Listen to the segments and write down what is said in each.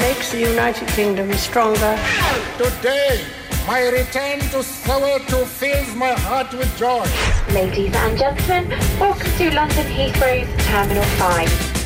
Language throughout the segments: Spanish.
makes the United Kingdom stronger. Today, my return to Soweto fills my heart with joy. Ladies and gentlemen, welcome to London Heathrow's Terminal 5.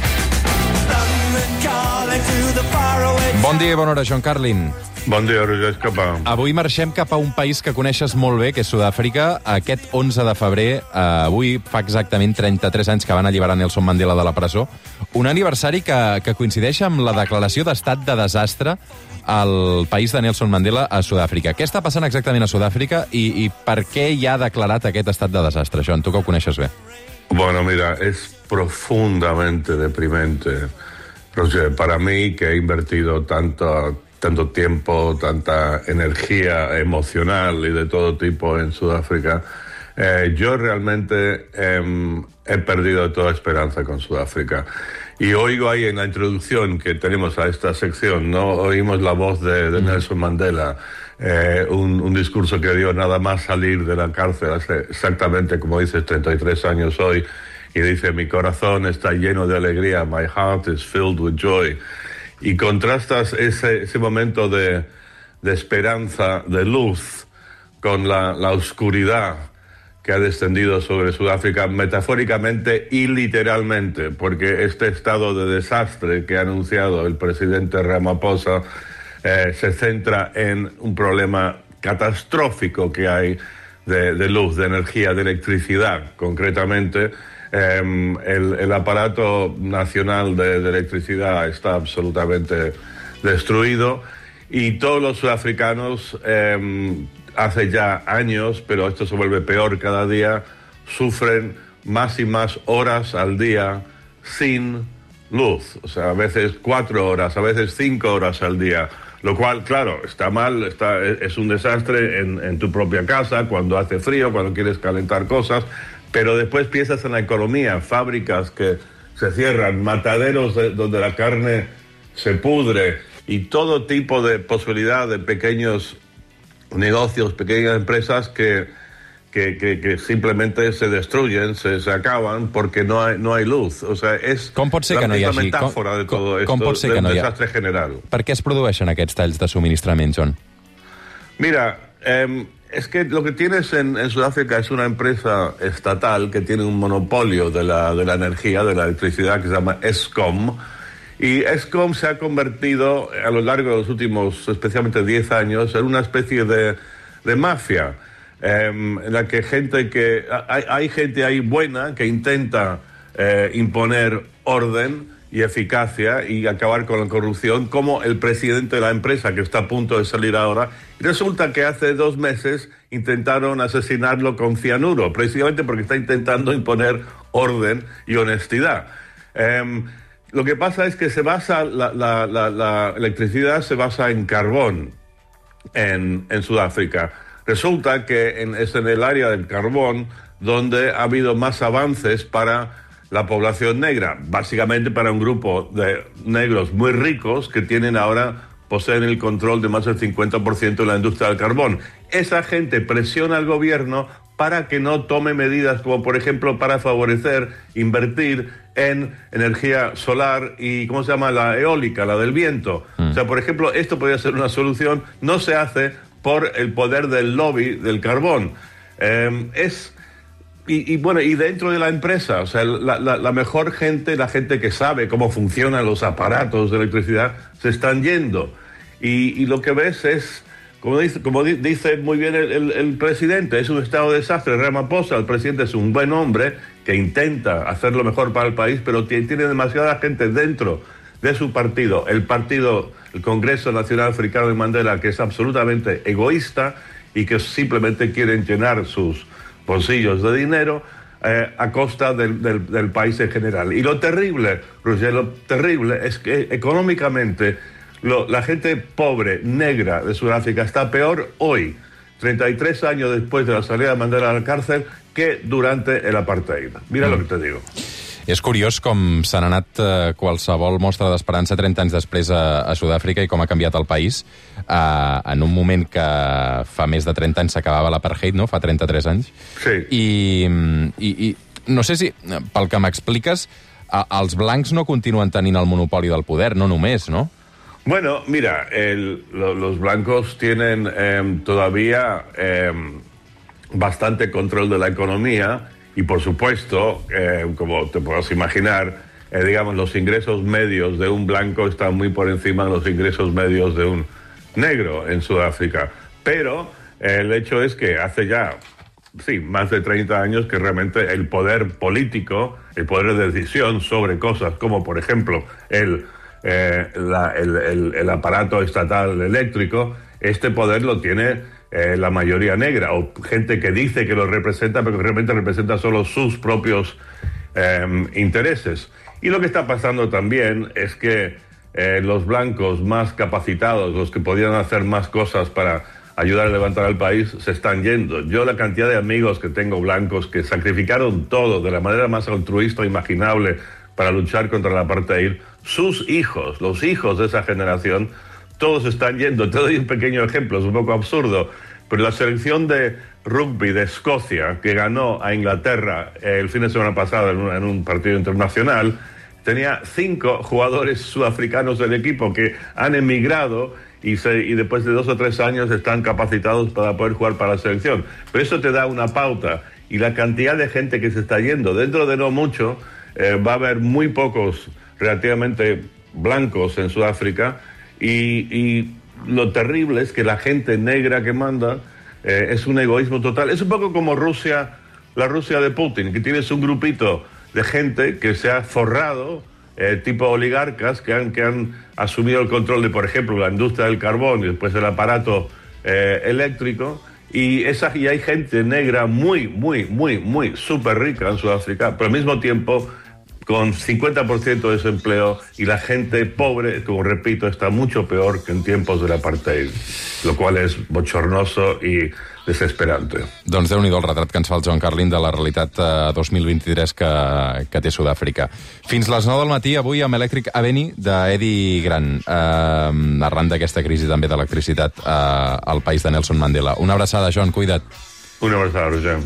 Bon dia i bona hora, John Carlin. Bon dia, Roger Escapà. Avui marxem cap a un país que coneixes molt bé, que és Sud-àfrica. Aquest 11 de febrer, eh, avui fa exactament 33 anys que van alliberar Nelson Mandela de la presó. Un aniversari que, que coincideix amb la declaració d'estat de desastre al país de Nelson Mandela a Sud-àfrica. Què està passant exactament a Sud-àfrica i, i per què hi ha declarat aquest estat de desastre, John? Tu que ho coneixes bé. Bueno, mira, es profundamente deprimente, Roger. Para mí, que he invertido tanto, tanto tiempo, tanta energía emocional y de todo tipo en Sudáfrica, eh, yo realmente eh, he perdido toda esperanza con Sudáfrica. Y oigo ahí en la introducción que tenemos a esta sección, ¿no? Oímos la voz de, de Nelson Mandela, eh, un, un, discurso que dio nada más salir de la cárcel hace exactamente, como dices, 33 años hoy, y dice, mi corazón está lleno de alegría, my heart is filled with joy. Y contrastas ese, ese momento de, de, esperanza, de luz, con la, la oscuridad que ha descendido sobre Sudáfrica metafóricamente y literalmente, porque este estado de desastre que ha anunciado el presidente Ramaphosa eh, se centra en un problema catastrófico que hay de, de luz, de energía, de electricidad, concretamente. Eh, el, el, aparato nacional de, electricidad está absolutamente destruido y todos los sudafricanos eh, hace ya años, pero esto se vuelve peor cada día, sufren más y más horas al día sin luz. O sea, a veces cuatro horas, a veces cinco horas al día. Lo cual, claro, está mal, está, es un desastre en, en tu propia casa, cuando hace frío, cuando quieres calentar cosas, pero después piensas en la economía, fábricas que se cierran, mataderos de, donde la carne se pudre y todo tipo de posibilidad de pequeños negocios, pequeñas empresas que, que, que, que simplemente se destruyen, se, se, acaban porque no hay, no hay luz. O sea, és la no metàfora com, de todo com, esto, com del no desastre general. Per què es produeixen aquests talls de subministrament, John? Mira, eh, es que lo que tienes en, Sudáfrica es una empresa estatal que tiene un monopolio de la, de la energía, de la electricidad, que se llama ESCOM. Y ESCOM se ha convertido a lo largo de los últimos, especialmente 10 años, en una especie de, de mafia, eh, en la que gente que. Hay, hay gente ahí buena que intenta eh, imponer orden y eficacia y acabar con la corrupción, como el presidente de la empresa que está a punto de salir ahora. Resulta que hace dos meses intentaron asesinarlo con cianuro, precisamente porque está intentando imponer orden y honestidad. Eh, lo que pasa es que se basa, la, electricidad se basa en carbón en, en Sudáfrica. Resulta que es en el área del carbón donde ha habido más avances para la población negra, básicamente para un grupo de negros muy ricos que tienen ahora, poseen el control de más del 50% de la industria del carbón. Esa gente presiona al gobierno para que no tome medidas como, por ejemplo, para favorecer, invertir en energía solar y, ¿cómo se llama?, la eólica, la del viento. Mm. O sea, por ejemplo, esto podría ser una solución, no se hace por el poder del lobby del carbón. Eh, es y, bueno, y dentro de la empresa, o sea, la, mejor gente, la gente que sabe cómo funcionan los aparatos de electricidad, se están yendo. Y, lo que ves es, como dice, muy bien el, presidente, es un estado de desastre. Ramaphosa, el presidente, es un buen hombre que intenta hacer lo mejor para el país, pero tiene demasiada gente dentro de su partido, el partido, el Congreso Nacional Africano de Mandela, que es absolutamente egoísta y que simplemente quieren llenar sus bolsillos de dinero eh, a costa del, del, del, país en general. Y lo terrible, Roger, lo terrible es que económicamente lo, la gente pobre, negra de Sudáfrica está peor hoy, 33 años después de la salida de Mandela a la cárcel, que durante el apartheid. Mira mm. lo que te digo. És curiós com se n'ha anat eh, qualsevol mostra d'esperança 30 anys després a, a Sud-àfrica i com ha canviat el país eh, en un moment que fa més de 30 anys s'acabava l'apartheid, no? Fa 33 anys. Sí. I, i, I no sé si, pel que m'expliques, els blancs no continuen tenint el monopoli del poder, no només, no? Bueno, mira, el- lo- los blancos tienen em, todavía em, bastante control de la economía y, por supuesto, em, como te puedes imaginar, eh, digamos, los ingresos medios de un blanco están muy por encima de los ingresos medios de un negro en Sudáfrica. Pero eh, el hecho es que hace ya sí, más de 30 años que realmente el poder político, el poder de decisión sobre cosas como, por ejemplo, el, eh, la- el, el- el aparato estatal eléctrico, este poder lo tiene eh, la mayoría negra o gente que dice que lo representa, pero que realmente representa solo sus propios eh, intereses. Y lo que está pasando también es que eh, los blancos más capacitados, los que podían hacer más cosas para ayudar a levantar al país, se están yendo. Yo la cantidad de amigos que tengo blancos que sacrificaron todo de la manera más altruista imaginable para luchar contra el apartheid, sus hijos, los hijos de esa generación, todos están yendo. Te doy un pequeño ejemplo, es un poco absurdo, pero la selección de rugby de Escocia, que ganó a Inglaterra eh, el fin de semana pasado en un, partido internacional, tenía cinco jugadores sudafricanos del equipo que han emigrado y después de dos o tres años están capacitados para poder jugar para la selección. Pero eso te da una pauta y la cantidad de gente que se está yendo. Dentro de no mucho eh, va a haber muy pocos relativamente blancos en Sudáfrica y, y lo terrible es que la gente negra que manda eh, es un egoísmo total. Es un poco como Rusia, la Rusia de Putin, que tienes un grupito de gente que se ha forrado, eh, tipo oligarcas, que han, que han asumido el control de, por ejemplo, la industria del carbón y después el aparato eh, eléctrico. Y, esa, y hay gente negra muy, muy, muy, muy súper rica en Sudáfrica, pero al mismo tiempo con 50% de desempleo y la gente pobre, como repito, está mucho peor que en tiempos del apartheid, lo cual es bochornoso y desesperante. Doncs déu-n'hi-do el retrat que ens fa el Joan Carlin de la realitat eh, 2023 que, que té Sud-àfrica. Fins les 9 del matí, avui amb Electric Aveni d'Eddie Gran, eh, arran d'aquesta crisi també d'electricitat eh, al país de Nelson Mandela. Una abraçada, Joan, cuida't. Una abraçada, Roger.